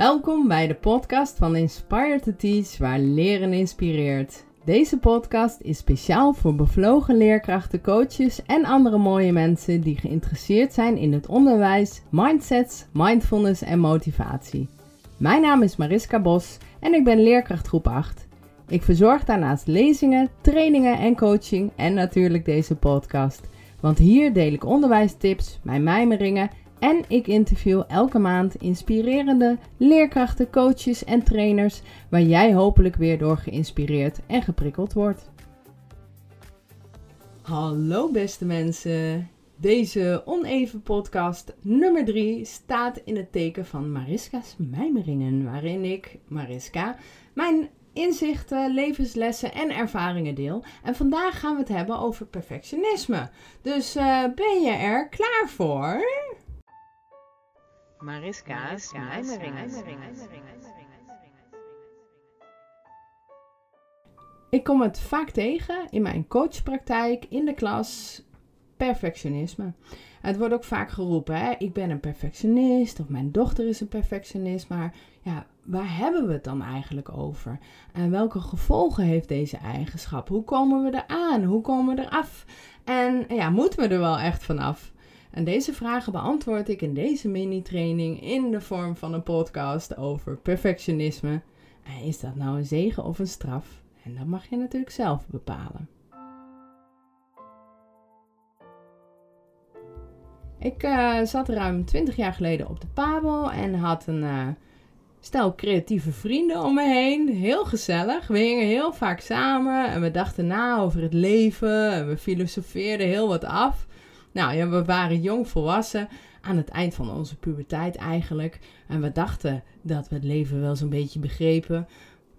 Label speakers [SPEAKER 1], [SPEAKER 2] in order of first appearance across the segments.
[SPEAKER 1] Welkom bij de podcast van Inspire to Teach, waar leren inspireert. Deze podcast is speciaal voor bevlogen leerkrachten, coaches en andere mooie mensen die geïnteresseerd zijn in het onderwijs, mindsets, mindfulness en motivatie. Mijn naam is Mariska Bos en ik ben leerkracht groep 8. Ik verzorg daarnaast lezingen, trainingen en coaching en natuurlijk deze podcast. Want hier deel ik onderwijstips, mijn mijmeringen en ik interview elke maand inspirerende leerkrachten, coaches en trainers waar jij hopelijk weer door geïnspireerd en geprikkeld wordt. Hallo beste mensen. Deze oneven podcast nummer 3 staat in het teken van Mariska's mijmeringen, waarin ik, Mariska, mijn inzichten, levenslessen en ervaringen deel. En vandaag gaan we het hebben over perfectionisme. Dus uh, ben je er klaar voor? Mariska's mijmeringen. Ik kom het vaak tegen in mijn coachpraktijk, in de klas, perfectionisme. Het wordt ook vaak geroepen, hè? ik ben een perfectionist of mijn dochter is een perfectionist. Maar ja, waar hebben we het dan eigenlijk over? En welke gevolgen heeft deze eigenschap? Hoe komen we eraan? Hoe komen we eraf? En ja, moeten we er wel echt vanaf? En deze vragen beantwoord ik in deze mini-training in de vorm van een podcast over perfectionisme. En is dat nou een zegen of een straf? En dat mag je natuurlijk zelf bepalen. Ik uh, zat ruim 20 jaar geleden op de Pabel en had een uh, stel creatieve vrienden om me heen. Heel gezellig. We hingen heel vaak samen en we dachten na over het leven en we filosofeerden heel wat af. Nou ja, we waren jong volwassen aan het eind van onze puberteit eigenlijk. En we dachten dat we het leven wel zo'n beetje begrepen.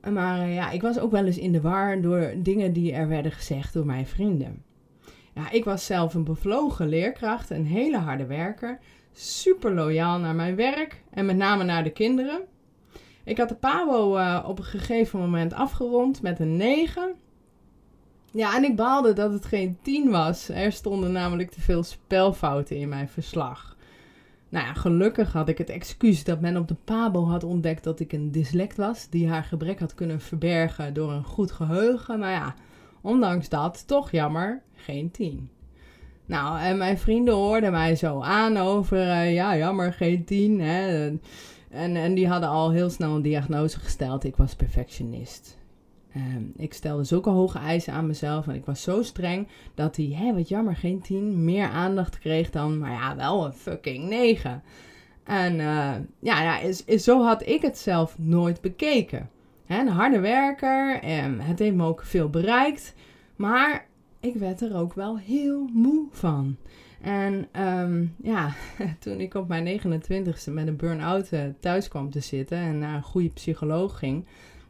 [SPEAKER 1] Maar uh, ja, ik was ook wel eens in de war door dingen die er werden gezegd door mijn vrienden. Ja, ik was zelf een bevlogen leerkracht, een hele harde werker, super loyaal naar mijn werk en met name naar de kinderen. Ik had de PABO uh, op een gegeven moment afgerond met een 9. Ja, en ik baalde dat het geen 10 was. Er stonden namelijk te veel spelfouten in mijn verslag. Nou ja, gelukkig had ik het excuus dat men op de Pabo had ontdekt dat ik een dyslect was, die haar gebrek had kunnen verbergen door een goed geheugen. Maar ja, ondanks dat, toch jammer, geen 10. Nou, en mijn vrienden hoorden mij zo aan over, uh, ja, jammer, geen 10. Hè. En, en die hadden al heel snel een diagnose gesteld. Ik was perfectionist. Um, ik stelde zulke hoge eisen aan mezelf en ik was zo streng dat hij, hé, wat jammer, geen 10, meer aandacht kreeg dan, maar ja, wel een fucking 9. En uh, ja, ja is, is, zo had ik het zelf nooit bekeken. Hè, een harde werker, en het heeft me ook veel bereikt, maar ik werd er ook wel heel moe van. En um, ja, toen ik op mijn 29ste met een burn-out uh, thuis kwam te zitten en naar een goede psycholoog ging,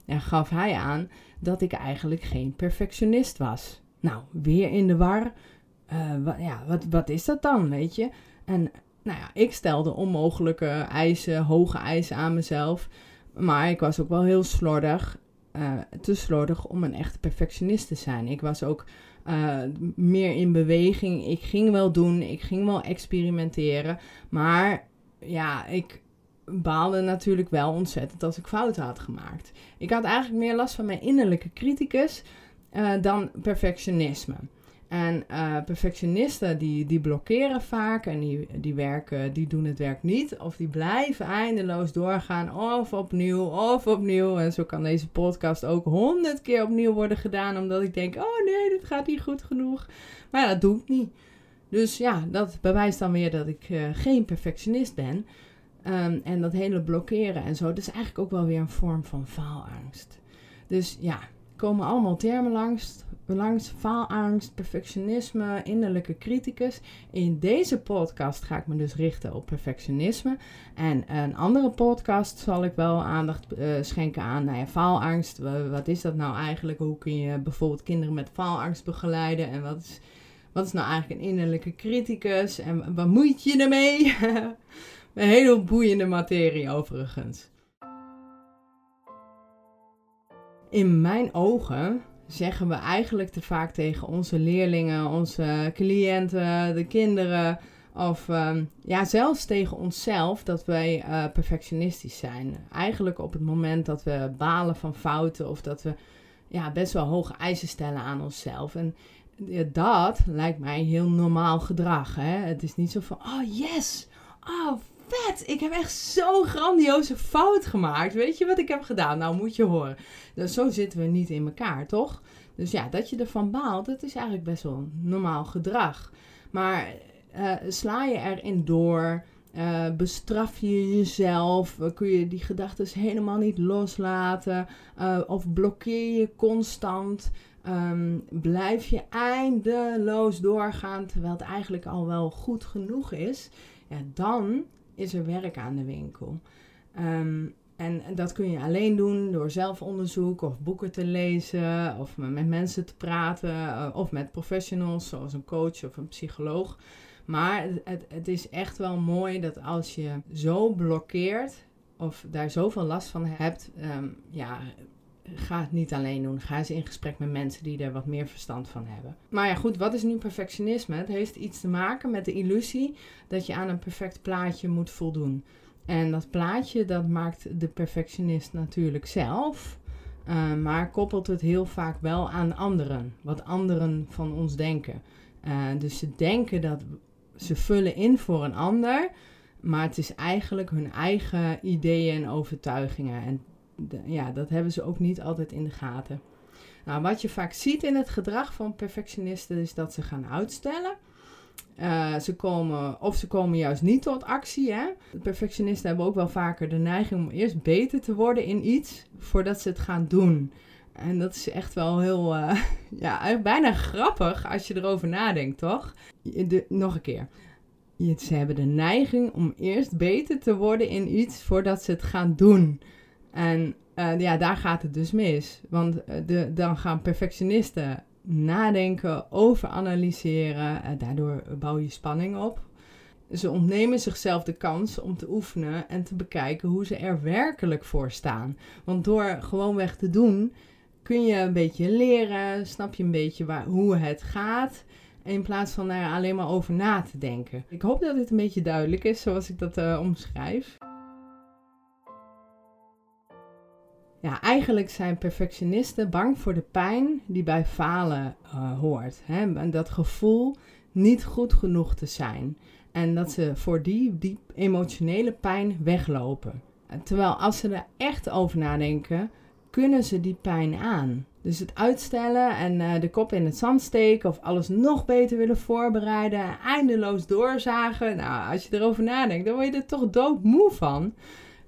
[SPEAKER 1] ja, gaf hij aan dat ik eigenlijk geen perfectionist was. Nou, weer in de war. Uh, wat, ja, wat, wat is dat dan, weet je? En nou ja, ik stelde onmogelijke eisen, hoge eisen aan mezelf. Maar ik was ook wel heel slordig. Uh, te slordig om een echte perfectionist te zijn. Ik was ook uh, meer in beweging. Ik ging wel doen, ik ging wel experimenteren. Maar ja, ik baalde natuurlijk wel ontzettend als ik fouten had gemaakt. Ik had eigenlijk meer last van mijn innerlijke criticus uh, dan perfectionisme. En uh, perfectionisten die, die blokkeren vaak en die, die, werken, die doen het werk niet. Of die blijven eindeloos doorgaan of opnieuw of opnieuw. En zo kan deze podcast ook honderd keer opnieuw worden gedaan. Omdat ik denk, oh nee, dit gaat niet goed genoeg. Maar ja, dat doe ik niet. Dus ja, dat bewijst dan weer dat ik uh, geen perfectionist ben. Um, en dat hele blokkeren en zo, dat is eigenlijk ook wel weer een vorm van faalangst. Dus ja, komen allemaal termen langs, langs faalangst, perfectionisme, innerlijke criticus. In deze podcast ga ik me dus richten op perfectionisme. En een andere podcast zal ik wel aandacht uh, schenken aan nou ja, faalangst. Wat is dat nou eigenlijk? Hoe kun je bijvoorbeeld kinderen met faalangst begeleiden? En wat is, wat is nou eigenlijk een innerlijke criticus? En wat moet je ermee? Een hele boeiende materie overigens. In mijn ogen zeggen we eigenlijk te vaak tegen onze leerlingen, onze cliënten, de kinderen: Of ehm, ja, zelfs tegen onszelf dat wij uh, perfectionistisch zijn. Eigenlijk op het moment dat we balen van fouten of dat we ja, best wel hoge eisen stellen aan onszelf. En dat lijkt mij heel normaal gedrag. Hè? Het is niet zo van, oh yes, oh ik heb echt zo'n grandioze fout gemaakt. Weet je wat ik heb gedaan? Nou, moet je horen. Dus zo zitten we niet in elkaar, toch? Dus ja, dat je ervan baalt, dat is eigenlijk best wel normaal gedrag. Maar uh, sla je erin door? Uh, bestraf je jezelf? Uh, kun je die gedachten helemaal niet loslaten? of blokkeer je constant? Um, blijf je eindeloos doorgaan terwijl het eigenlijk al wel goed genoeg is? Ja, dan is er werk aan de winkel. Um, en dat kun je alleen doen door zelfonderzoek of boeken te lezen of met mensen te praten of met professionals zoals een coach of een psycholoog. Maar het, het is echt wel mooi dat als je zo blokkeert of daar zoveel last van hebt, um, ja, ga het niet alleen doen. Ga eens in gesprek met mensen die er wat meer verstand van hebben. Maar ja, goed, wat is nu perfectionisme? Het heeft iets te maken met de illusie dat je aan een perfect plaatje moet voldoen. En dat plaatje, dat maakt de perfectionist natuurlijk zelf. Uh, maar koppelt het heel vaak wel aan anderen. Wat anderen van ons denken. Uh, dus ze denken dat ze vullen in voor een ander. Maar het is eigenlijk hun eigen ideeën en overtuigingen. En ja, dat hebben ze ook niet altijd in de gaten. Nou, wat je vaak ziet in het gedrag van perfectionisten is dat ze gaan uitstellen. Uh, ze komen, of ze komen juist niet tot actie. Hè? Perfectionisten hebben ook wel vaker de neiging om eerst beter te worden in iets voordat ze het gaan doen. En dat is echt wel heel, uh, ja, bijna grappig als je erover nadenkt, toch? De, nog een keer. Ze hebben de neiging om eerst beter te worden in iets voordat ze het gaan doen. En uh, ja, daar gaat het dus mis. Want de, dan gaan perfectionisten nadenken, overanalyseren. En daardoor bouw je spanning op. Ze ontnemen zichzelf de kans om te oefenen en te bekijken hoe ze er werkelijk voor staan. Want door gewoonweg te doen, kun je een beetje leren, snap je een beetje waar, hoe het gaat. In plaats van er alleen maar over na te denken. Ik hoop dat dit een beetje duidelijk is zoals ik dat omschrijf. Ja, eigenlijk zijn perfectionisten bang voor de pijn die bij falen uh, hoort. Hè? En dat gevoel niet goed genoeg te zijn. En dat ze voor die, die emotionele pijn weglopen. Terwijl als ze er echt over nadenken, kunnen ze die pijn aan. Dus het uitstellen en uh, de kop in het zand steken of alles nog beter willen voorbereiden, eindeloos doorzagen. Nou, als je erover nadenkt, dan word je er toch doodmoe van.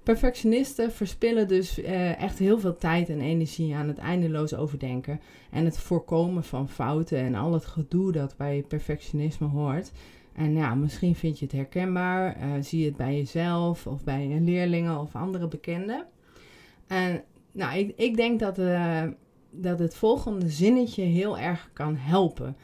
[SPEAKER 1] Perfectionisten verspillen dus uh, echt heel veel tijd en energie aan het eindeloos overdenken en het voorkomen van fouten en al het gedoe dat bij perfectionisme hoort. En ja, misschien vind je het herkenbaar, uh, zie je het bij jezelf of bij leerlingen of andere bekenden. En nou, ik, ik denk dat, uh, dat het volgende zinnetje heel erg kan helpen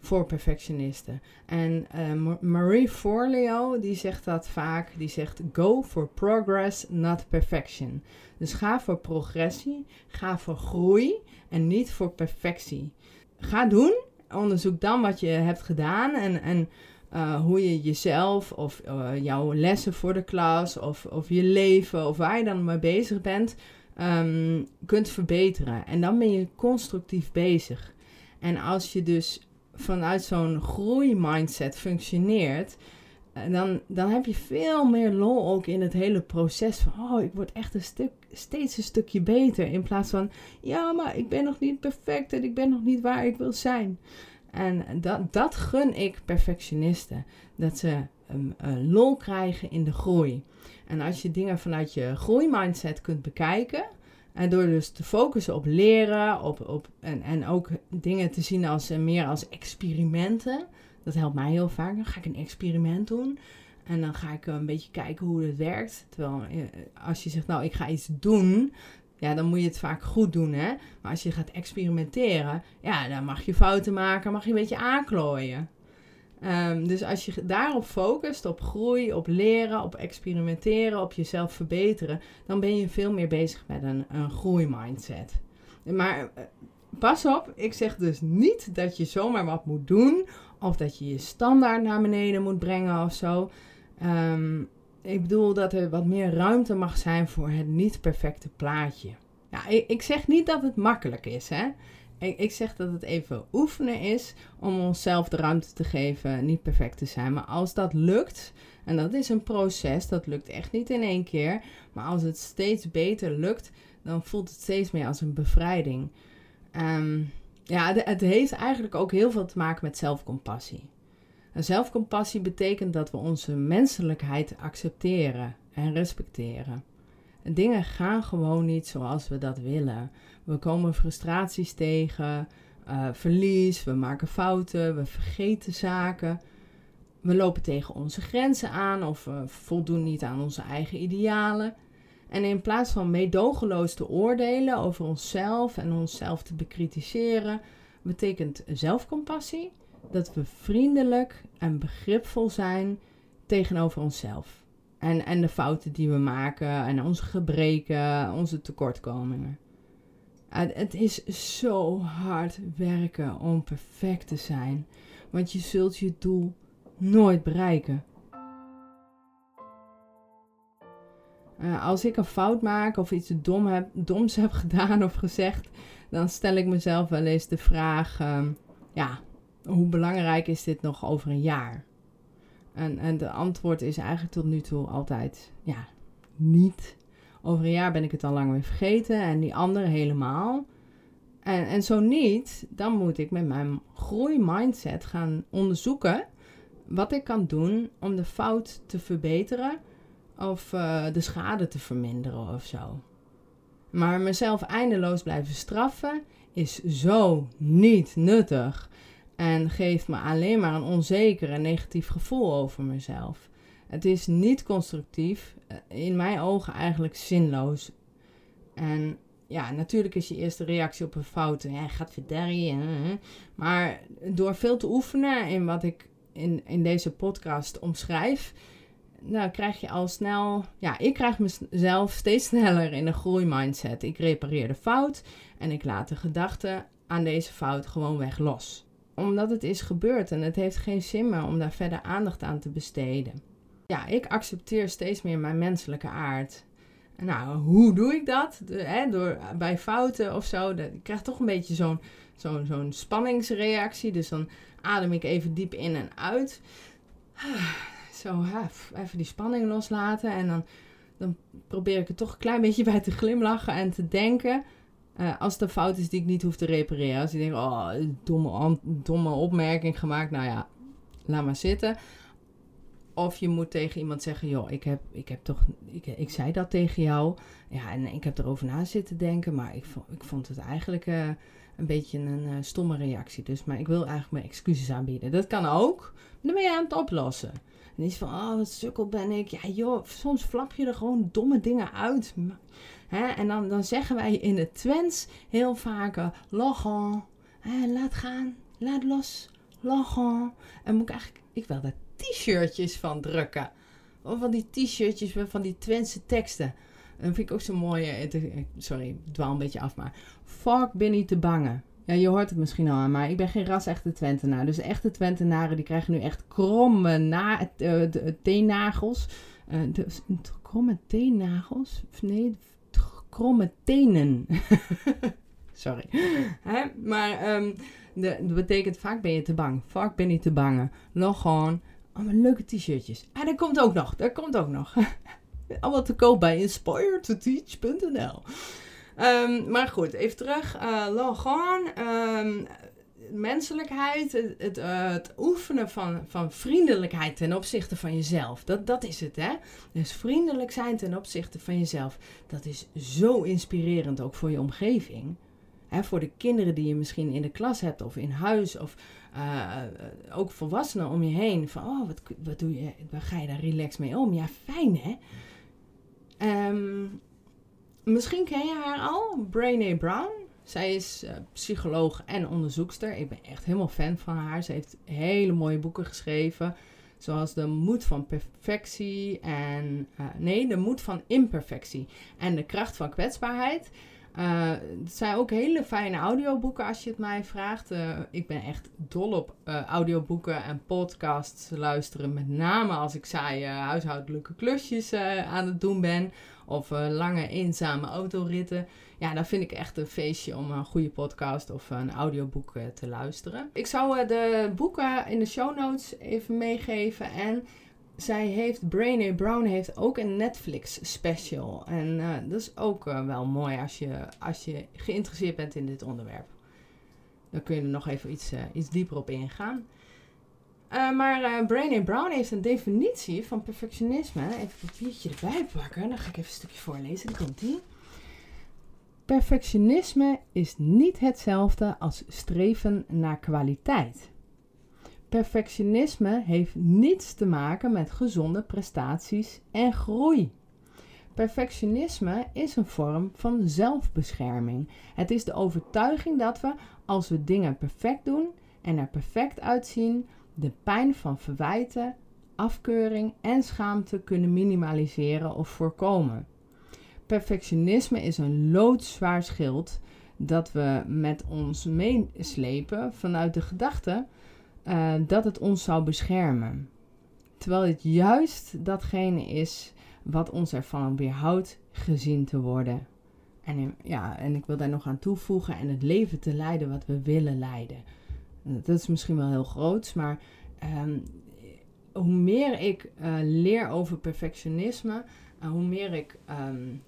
[SPEAKER 1] voor perfectionisten. En uh, Marie Forleo, die zegt dat vaak, die zegt go for progress, not perfection. Dus ga voor progressie, ga voor groei en niet voor perfectie. Ga doen, onderzoek dan wat je hebt gedaan en, en uh, hoe je jezelf of uh, jouw lessen voor de klas of, of je leven of waar je dan mee bezig bent, um, kunt verbeteren. En dan ben je constructief bezig. En als je dus vanuit zo'n groeimindset functioneert, eh, dan, dan heb je veel meer lol ook in het hele proces van, oh, ik word echt een stuk, steeds een stukje beter. In plaats van, ja, maar ik ben nog niet perfect en ik ben nog niet waar ik wil zijn. En dat, dat gun ik perfectionisten. Dat ze um, lol krijgen in de groei. En als je dingen vanuit je groeimindset kunt bekijken, en door dus te focussen op leren op, op, en, en ook dingen te zien als, uh, meer als experimenten. Dat helpt mij heel vaak. Dan ga ik een experiment doen. En dan ga ik een beetje kijken hoe het werkt. Terwijl uh, als je zegt, nou ik ga iets doen. Ja, dan moet je het vaak goed doen, hè. Maar als je gaat experimenteren, ja, dan mag je fouten maken, mag je een beetje aanklooien. Um, dus als je daarop focust, op groei, op leren, op experimenteren, op jezelf verbeteren, dan ben je veel meer bezig met een, een groeimindset. Maar uh, pas op, ik zeg dus niet dat je zomaar wat moet doen. Of dat je je standaard naar beneden moet brengen of zo. Ehm, ik bedoel dat er wat meer ruimte mag zijn voor het niet perfecte plaatje. Ja, ik, ik zeg niet dat het makkelijk is, hè. Ik, ik zeg dat het even oefenen is om onszelf de ruimte te geven niet perfect te zijn. Maar als dat lukt, en dat is een proces, dat lukt echt niet in één keer. Maar als het steeds beter lukt, dan voelt het steeds meer als een bevrijding. Ehm, ja, het, heeft eigenlijk ook heel veel te maken met zelfcompassie. En zelfcompassie betekent dat we onze menselijkheid accepteren en respecteren. dingen gaan gewoon niet zoals we dat willen. We komen frustraties tegen, uh, verlies, we maken fouten, we vergeten zaken. We lopen tegen onze grenzen aan of we voldoen niet aan onze eigen idealen. En in plaats van meedogenloos te oordelen over onszelf en onszelf te bekritiseren, betekent zelfcompassie dat we vriendelijk en begripvol zijn tegenover onszelf. En, en de fouten die we maken en onze gebreken, onze tekortkomingen. Het is zo hard werken om perfect te zijn, want je zult je doel nooit bereiken. Uh, als ik een fout maak of iets dom heb, doms heb gedaan of gezegd, dan stel ik mezelf wel eens de vraag: uh, ja, hoe belangrijk is dit nog over een jaar? En, en de antwoord is eigenlijk tot nu toe altijd: ja, niet. Over een jaar ben ik het al lang weer vergeten en die andere helemaal. En, en zo niet, dan moet ik met mijn groeimindset gaan onderzoeken wat ik kan doen om de fout te verbeteren of uh, de schade te verminderen of zo. Maar mezelf eindeloos blijven straffen is zo niet nuttig en geeft me alleen maar een onzeker en negatief gevoel over mezelf. Het is niet constructief, eh, in mijn ogen eigenlijk zinloos. En ja, natuurlijk is je eerste reactie op een fout, ja, gaat verderrie. Maar door veel te oefenen in wat ik in, in deze podcast omschrijf, nou krijg je al snel, ja, ik krijg mezelf steeds sneller in een groeimindset. Ik repareer de fout en ik laat de gedachte aan deze fout gewoon weg los. Omdat het is gebeurd en het heeft geen zin meer om daar verder aandacht aan te besteden. Ja, ik accepteer steeds meer mijn menselijke aard. Nou, hoe doe ik dat? hè, door, bij fouten of zo. Dat, ik krijg toch een beetje zo'n zo'n zo'n spanningsreactie. Dus dan adem ik even diep in en uit. Zo, even die spanning loslaten. En dan, dan probeer ik er toch een klein beetje bij te glimlachen en te denken. Uh, als het een fout is die ik niet hoef te repareren. Als ik denk, oh, domme, domme opmerking gemaakt. Nou ja, laat maar zitten. Of je moet tegen iemand zeggen, joh, ik heb, ik heb toch, ik, ik zei dat tegen jou. Ja, en ik heb erover na zitten denken, maar ik vond, ik vond het eigenlijk uh, een beetje een uh, stomme reactie. Dus, maar ik wil eigenlijk mijn excuses aanbieden. Dat kan ook. Dan ben je aan het oplossen. En is van, oh, wat sukkel ben ik. Ja, joh, soms flap je er gewoon domme dingen uit. Hè? En dan, dan zeggen wij in het Twents heel vaak, uh, laat gaan, laat los, lachen. En moet ik eigenlijk, ik wil daar t-shirtjes van drukken. Of van die t-shirtjes van die Twentse teksten. En dat vind ik ook zo mooi. Sorry, ik dwaal een beetje af, maar. Fuck ben niet te bangen. Ja, je hoort het misschien al aan, maar ik ben geen ras-echte Twentenaar. Dus echte Twentenaren die krijgen nu echt kromme na, uh, teennagels. Uh, de, kromme teennagels? Nee, kromme tenen. Sorry. Hè? Maar um, dat betekent vaak ben je te bang. Vaak ben je te bangen. Nog gewoon allemaal leuke t-shirtjes. Ah, dat komt ook nog. Dat komt ook nog. allemaal te koop bij inspiredtoteach.nl. Um, maar goed, even terug. Uh, Logan, um, menselijkheid, het, uh, het, oefenen van, van vriendelijkheid ten opzichte van jezelf. Dat, dat is het, hè? Dus vriendelijk zijn ten opzichte van jezelf. Dat is zo inspirerend ook voor je omgeving. Voor de kinderen die je misschien in de klas hebt of in huis of uh, ook volwassenen om je heen. Van, oh, wat, wat doe je, waar ga je daar relaxed mee om? Ja, fijn, hè? Um, Misschien ken je haar al, Brené Brown. Zij is uh, psycholoog en onderzoekster. Ik ben echt helemaal fan van haar. Ze heeft hele mooie boeken geschreven. Zoals De Moed van Perfectie en... Nee, De Moed van Imperfectie. En De Kracht van Kwetsbaarheid. Uh, het zijn ook hele fijne audioboeken als je het mij vraagt. Uh, ik ben echt dol op uh, audioboeken en podcasts luisteren. Met name als ik saaie huishoudelijke klusjes aan het doen ben. Of lange eenzame autoritten. Ja, dan vind ik echt een feestje om een goede podcast of een audioboek te luisteren. Ik zou de boeken in de show notes even meegeven. En zij heeft, Brainy Brown heeft ook een Netflix special. En uh, dat is ook uh, wel mooi als je, als je geïnteresseerd bent in dit onderwerp. Dan kun je er nog even iets, uh, iets dieper op ingaan. maar Brainy Brown heeft een definitie van perfectionisme. Even een papiertje erbij pakken. Dan ga ik even een stukje voorlezen. Die komt die. Perfectionisme is niet hetzelfde als streven naar kwaliteit. Perfectionisme heeft niets te maken met gezonde prestaties en groei. Perfectionisme is een vorm van zelfbescherming. Het is de overtuiging dat we, als we dingen perfect doen en er perfect uitzien, de pijn van verwijten, afkeuring en schaamte kunnen minimaliseren of voorkomen. Perfectionisme is een loodzwaar schild dat we met ons meeslepen vanuit de gedachte uh, dat het ons zou beschermen. Terwijl het juist datgene is wat ons ervan weerhoudt gezien te worden. En, ja, en ik wil daar nog aan toevoegen en het leven te leiden wat we willen leiden. Dat is misschien wel heel groot, maar um, hoe meer ik uh, leer over perfectionisme, hoe meer ik um,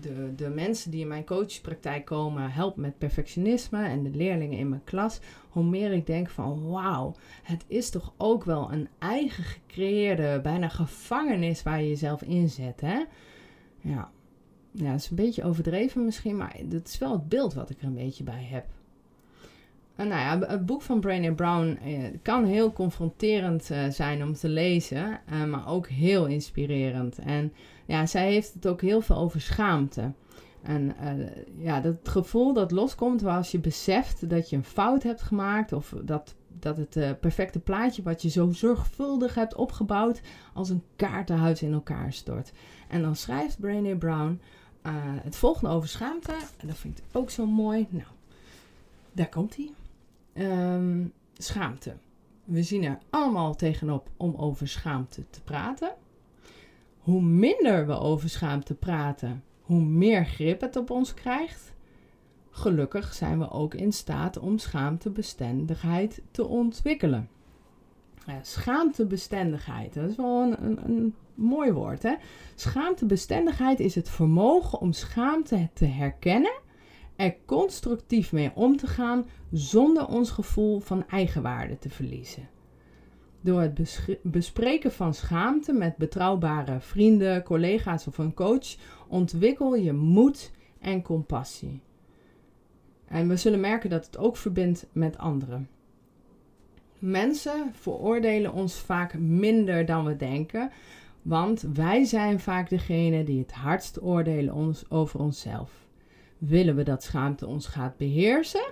[SPEAKER 1] de, de mensen die in mijn coachpraktijk komen helpen met perfectionisme en de leerlingen in mijn klas, hoe meer ik denk van wauw, het is toch ook wel een eigen gecreëerde, bijna gevangenis waar je jezelf inzet. Hè? Ja. ja, dat is een beetje overdreven misschien, maar dat is wel het beeld wat ik er een beetje bij heb. En nou ja, het boek van Brené Brown eh, kan heel confronterend uh, zijn om te lezen, maar ook heel inspirerend. En ja, zij heeft het ook heel veel over schaamte. En uh, ja, dat gevoel dat loskomt als je beseft dat je een fout hebt gemaakt of dat, dat het perfecte plaatje wat je zo zorgvuldig hebt opgebouwd als een kaartenhuis in elkaar stort. En dan schrijft Brené Brown het volgende over schaamte. En dat vind ik ook zo mooi. Nou, daar komt hij. Um, schaamte. We zien er allemaal tegenop om over schaamte te praten. Hoe minder we over schaamte praten, hoe meer grip het op ons krijgt. Gelukkig zijn we ook in staat om schaamtebestendigheid te ontwikkelen. Ja, schaamtebestendigheid, dat is wel een, een, een mooi woord. Hè? Schaamtebestendigheid is het vermogen om schaamte te herkennen, er constructief mee om te gaan zonder ons gevoel van eigenwaarde te verliezen. Door het bespreken van schaamte met betrouwbare vrienden, collega's of een coach ontwikkel je moed en compassie. En we zullen merken dat het ook verbindt met anderen. Mensen veroordelen ons vaak minder dan we denken, want wij zijn vaak degene die het hardst oordelen ons, over onszelf. Willen we dat schaamte ons gaat beheersen?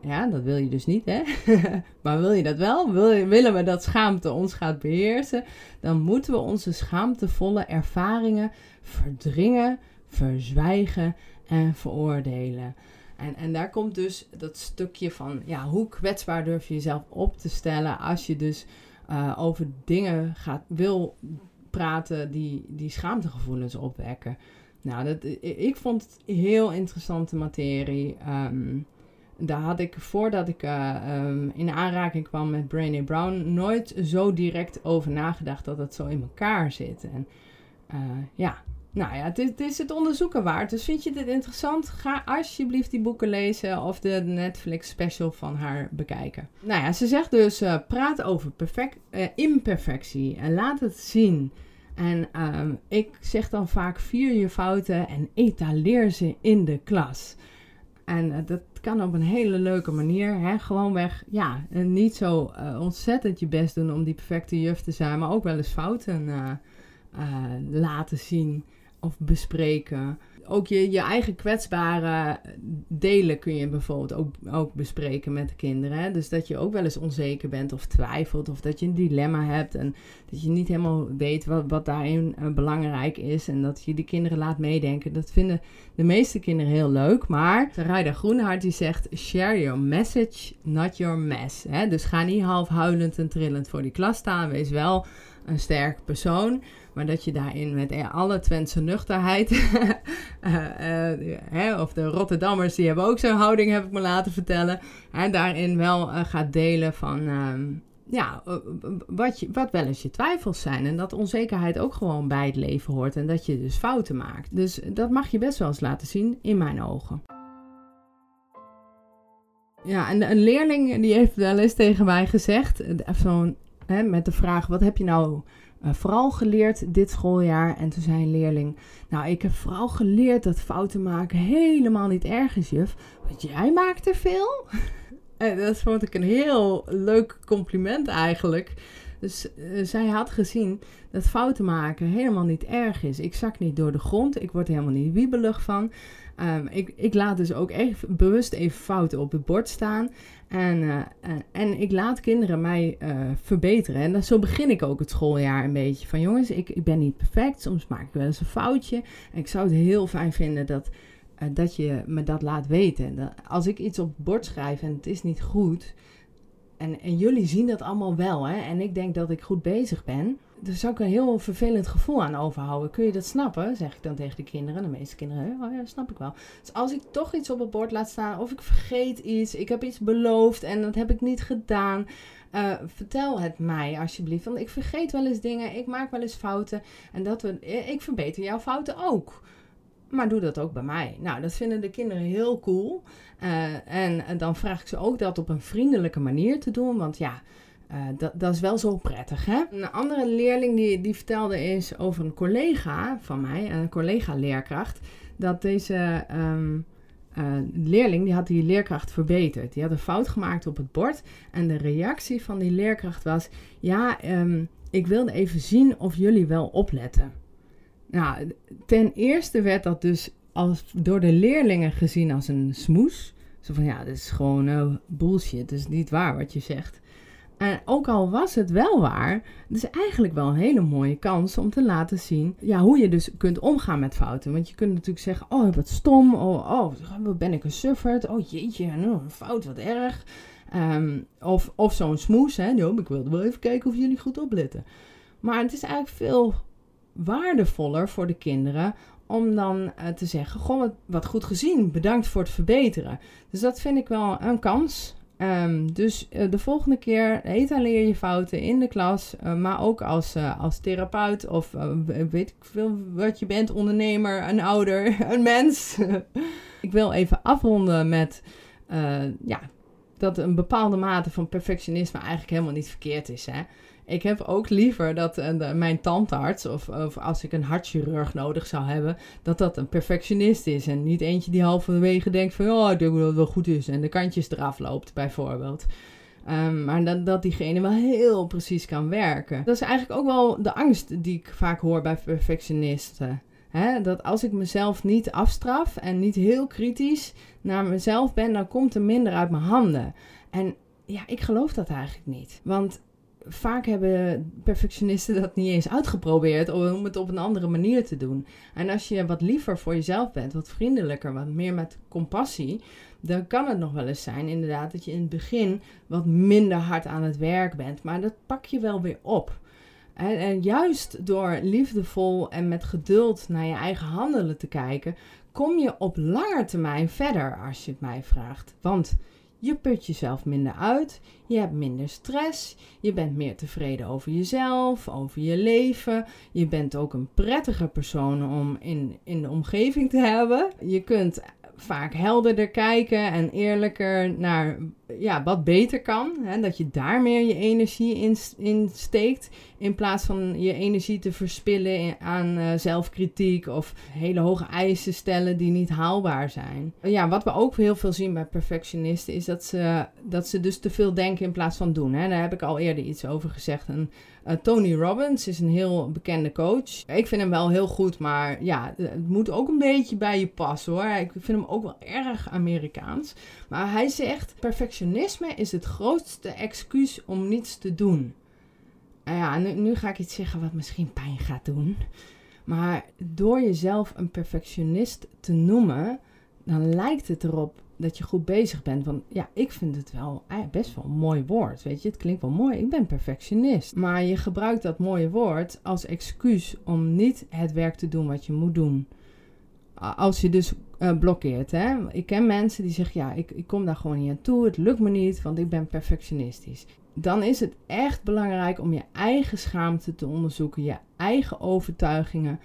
[SPEAKER 1] Ja, dat wil je dus niet, hè? maar wil je dat wel? Wil willen we dat schaamte ons gaat beheersen? Dan moeten we onze schaamtevolle ervaringen verdringen, verzwijgen en veroordelen. En, en daar komt dus dat stukje van, ja, hoe kwetsbaar durf je jezelf op te stellen als je dus uh, over dingen gaat, wil praten die, die schaamtegevoelens opwekken. Nou, dat, ik vond het heel interessante materie. Um, daar had ik voordat ik uh, um, in aanraking kwam met Brené Brown nooit zo direct over nagedacht dat het zo in elkaar zit. En uh, ja, nou ja, het is, het onderzoeken waard. Dus vind je dit interessant? Ga alsjeblieft die boeken lezen of de Netflix special van haar bekijken. Nou ja, ze zegt dus: uh, praat over perfect, imperfectie en laat het zien. En um, ik zeg dan vaak: vier je fouten en etaleer ze in de klas. En dat kan op een hele leuke manier. Hè? Gewoonweg, ja, en niet zo ontzettend je best doen om die perfecte juf te zijn, maar ook wel eens fouten laten zien of bespreken. ook je, je eigen kwetsbare delen kun je bijvoorbeeld ook, ook bespreken met de kinderen. Dus dat je ook wel eens onzeker bent of twijfelt of dat je een dilemma hebt en dat je niet helemaal weet wat, wat daarin uh, belangrijk is en dat je de kinderen laat meedenken. Dat vinden de meeste kinderen heel leuk, maar Sarayda Groenhart die zegt share your message, not your mess. Dus ga niet half huilend en trillend voor die klas staan, wees wel een sterk persoon. Maar dat je daarin met alle Twentse nuchterheid. uh, of de Rotterdammers, die hebben ook zo'n houding, heb ik me laten vertellen. En daarin wel uh, gaat delen van. Ehm, ja, wat, wat wel eens je twijfels zijn. En dat onzekerheid ook gewoon bij het leven hoort. En dat je dus fouten maakt. Dus dat mag je best wel eens laten zien, in mijn ogen. Ja, en een leerling die heeft wel eens tegen mij gezegd, zo'n, met de vraag: wat heb je nou uh, vooral geleerd dit schooljaar. En toen zei een leerling: Nou, ik heb vooral geleerd dat fouten maken helemaal niet erg is, juf. Want jij maakt er veel. en dat vond ik een heel leuk compliment eigenlijk. Dus uh, zij had gezien dat fouten maken helemaal niet erg is. Ik zak niet door de grond. Ik word er helemaal niet wiebelig van. Um, ik, ik laat dus ook echt bewust even fouten op het bord staan. En, uh, en ik laat kinderen mij uh, verbeteren. En zo begin ik ook het schooljaar een beetje. Van jongens, ik, ik ben niet perfect. Soms maak ik wel eens een foutje. Ik zou het heel fijn vinden dat, dat je me dat laat weten. Als ik iets op het bord schrijf en het is niet goed. En, en jullie zien dat allemaal wel. Hè? En ik denk dat ik goed bezig ben daar zou ik een heel vervelend gevoel aan overhouden. Kun je dat snappen? Zeg ik dan tegen de kinderen. De meeste kinderen, oh ja, snap ik wel. Dus als ik toch iets op het bord laat staan, of ik vergeet iets, ik heb iets beloofd en dat heb ik niet gedaan. Uh, vertel het mij alsjeblieft. Want ik vergeet wel eens dingen, ik maak wel eens fouten. En dat we, ik verbeter jouw fouten ook. Maar doe dat ook bij mij. Nou, dat vinden de kinderen heel cool. En, en dan vraag ik ze ook dat op een vriendelijke manier te doen. Want ja, uh, dat, dat is wel zo prettig, hè? Een andere leerling die, die vertelde is over een collega van mij, een collega-leerkracht, dat deze um, uh, leerling, die had die leerkracht verbeterd. Die had een fout gemaakt op het bord en de reactie van die leerkracht was, ja, um, ik wilde even zien of jullie wel opletten. Nou, ten eerste werd dat dus als, door de leerlingen gezien als een smoes. Zo van, ja, dit is gewoon uh, bullshit, het is niet waar wat je zegt. En ook al was het wel waar, het is eigenlijk wel een hele mooie kans om te laten zien ja, hoe je dus kunt omgaan met fouten. Want je kunt natuurlijk zeggen, oh wat stom, oh, oh ben ik een sufferd, oh jeetje, nou, een fout, wat erg. Um, of of zo'n smoes, hè, ik wilde wel even kijken of jullie goed opletten. Maar het is eigenlijk veel waardevoller voor de kinderen om dan uh, te zeggen, goh, wat goed gezien, bedankt voor het verbeteren. Dus dat vind ik wel een kans Um, dus uh, de volgende keer etaleer je fouten in de klas, uh, maar ook als, uh, als therapeut of weet ik veel wat je bent, ondernemer, een ouder, een mens. ik wil even afronden met ja, dat een bepaalde mate van perfectionisme eigenlijk helemaal niet verkeerd is. Hè? Ik heb ook liever dat uh, mijn tandarts, of, of, als ik een hartchirurg nodig zou hebben, dat dat een perfectionist is. En niet eentje die halverwege denkt van, oh, ik denk dat het wel goed is. En de kantjes eraf loopt, bijvoorbeeld. Um, maar dat, diegene wel heel precies kan werken. Dat is eigenlijk ook wel de angst die ik vaak hoor bij perfectionisten. Dat als ik mezelf niet afstraf en niet heel kritisch naar mezelf ben, dan komt er minder uit mijn handen. En ja, ik geloof dat eigenlijk niet. Want vaak hebben perfectionisten dat niet eens uitgeprobeerd om het op een andere manier te doen. En als je wat liever voor jezelf bent, wat vriendelijker, wat meer met compassie, dan kan het nog wel eens zijn, inderdaad, dat je in het begin wat minder hard aan het werk bent. Maar dat pak je wel weer op. En, en juist door liefdevol en met geduld naar je eigen handelen te kijken, kom je op lange termijn verder, als je het mij vraagt. Want je put jezelf minder uit, je hebt minder stress, je bent meer tevreden over jezelf, over je leven. Je bent ook een prettiger persoon om in, in de omgeving te hebben. Je kunt vaak helderder kijken en eerlijker naar ja, wat beter kan. Hè? Dat je daar meer je energie in, in steekt. In plaats van je energie te verspillen aan uh, zelfkritiek of hele hoge eisen stellen die niet haalbaar zijn. Ja, wat we ook heel veel zien bij perfectionisten is dat ze, dat ze dus te veel denken in plaats van doen. Hè? Daar heb ik al eerder iets over gezegd. Uh, Tony Robbins is een heel bekende coach. Ik vind hem wel heel goed, maar ja, het moet ook een beetje bij je passen hoor. Ik vind hem ook wel erg Amerikaans. Maar hij zegt: perfectionisme is het grootste excuus om niets te doen. Nou ja, nu, nu ga ik iets zeggen wat misschien pijn gaat doen. Maar door jezelf een perfectionist te noemen, dan lijkt het erop dat je goed bezig bent. Want ja, ik vind het wel eh, best wel een mooi woord. Weet je, het klinkt wel mooi. Ik ben perfectionist. Maar je gebruikt dat mooie woord als excuus om niet het werk te doen wat je moet doen. Als je dus uh, blokkeert. Hè? Ik ken mensen die zeggen: Ja, ik, ik kom daar gewoon niet aan toe. Het lukt me niet, want ik ben perfectionistisch. Dan is het echt belangrijk om je eigen schaamte te onderzoeken, je eigen overtuigingen.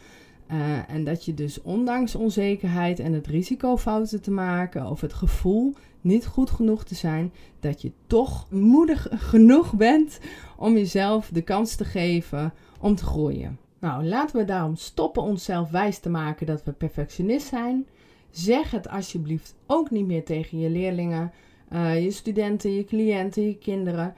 [SPEAKER 1] Uh, en dat je dus ondanks onzekerheid en het risico fouten te maken of het gevoel niet goed genoeg te zijn, dat je toch moedig genoeg bent om jezelf de kans te geven om te groeien. Nou, laten we daarom stoppen onszelf wijs te maken dat we perfectionist zijn. Zeg het alsjeblieft ook niet meer tegen je leerlingen, uh, je studenten, je cliënten, je kinderen.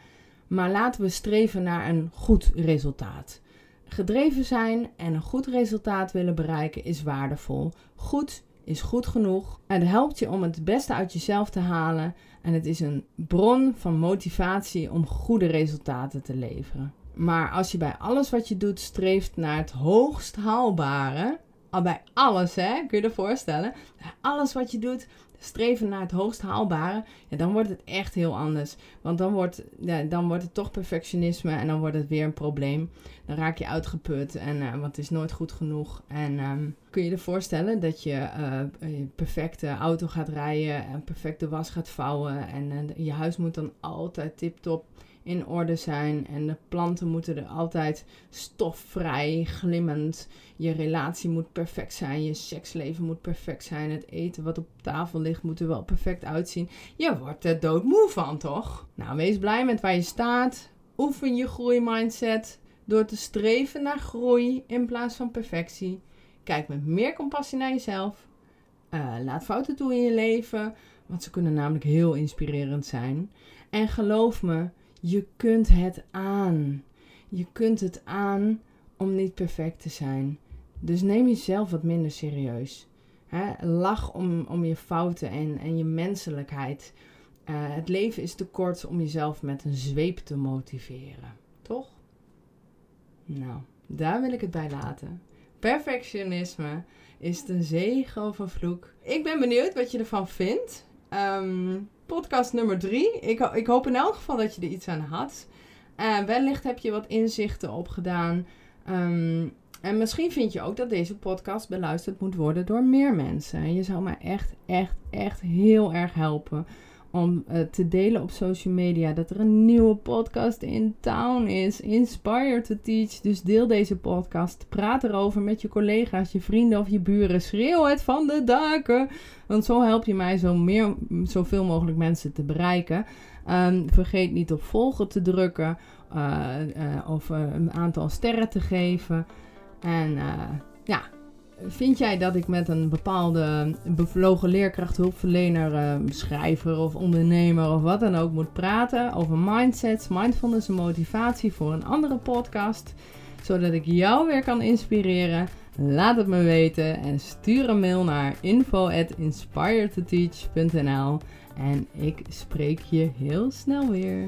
[SPEAKER 1] Maar laten we streven naar een goed resultaat. Gedreven zijn en een goed resultaat willen bereiken is waardevol. Goed is goed genoeg. Het helpt je om het beste uit jezelf te halen en het is een bron van motivatie om goede resultaten te leveren. Maar als je bij alles wat je doet streeft naar het hoogst haalbare, al bij alles hè, kun je je voorstellen, alles wat je doet streven naar het hoogst haalbare, ja, dan wordt het echt heel anders. Want dan wordt, ja, dan wordt het toch perfectionisme en dan wordt het weer een probleem. Dan raak je uitgeput en uh, want het is nooit goed genoeg. En um, kun je je voorstellen dat je uh, een perfecte auto gaat rijden, en perfecte was gaat vouwen en uh, je huis moet dan altijd tip-top in orde zijn. En de planten moeten er altijd stofvrij, glimmend. Je relatie moet perfect zijn. Je seksleven moet perfect zijn. Het eten wat op tafel ligt moet er wel perfect uitzien. Je wordt er doodmoe van, toch? Nou, wees blij met waar je staat. Oefen je groeimindset door te streven naar groei in plaats van perfectie. Kijk met meer compassie naar jezelf. Uh, laat fouten toe in je leven, want ze kunnen namelijk heel inspirerend zijn. En geloof me, je kunt het aan. Je kunt het aan om niet perfect te zijn. Dus neem jezelf wat minder serieus. lach om, om je fouten en, en je menselijkheid. Uh, het leven is te kort om jezelf met een zweep te motiveren. Toch? Nou, daar wil ik het bij laten. Perfectionisme is een zegen of een vloek. Ik ben benieuwd wat je ervan vindt. Um, podcast nummer drie. Ik, ik hoop in elk geval dat je er iets aan had. Uh, wellicht heb je wat inzichten opgedaan. Um, en misschien vind je ook dat deze podcast beluisterd moet worden door meer mensen. Je zou mij echt, echt, echt heel erg helpen om uh, te delen op social media dat er een nieuwe podcast in town is. Inspire to Teach. Dus deel deze podcast. Praat erover met je collega's, je vrienden of je buren. Schreeuw het van de daken. Want zo help je mij zo meer, zoveel mogelijk mensen te bereiken. Um, vergeet niet op volgen te drukken. Uh, uh, of een aantal sterren te geven. En ja, Vind jij dat ik met een bepaalde bevlogen leerkracht, hulpverlener, uh, schrijver of ondernemer of wat dan ook moet praten over mindsets, mindfulness en motivatie voor een andere podcast? Zodat ik jou weer kan inspireren? Laat het me weten en stuur een mail naar info@inspiretoteach.nl en ik spreek je heel snel weer.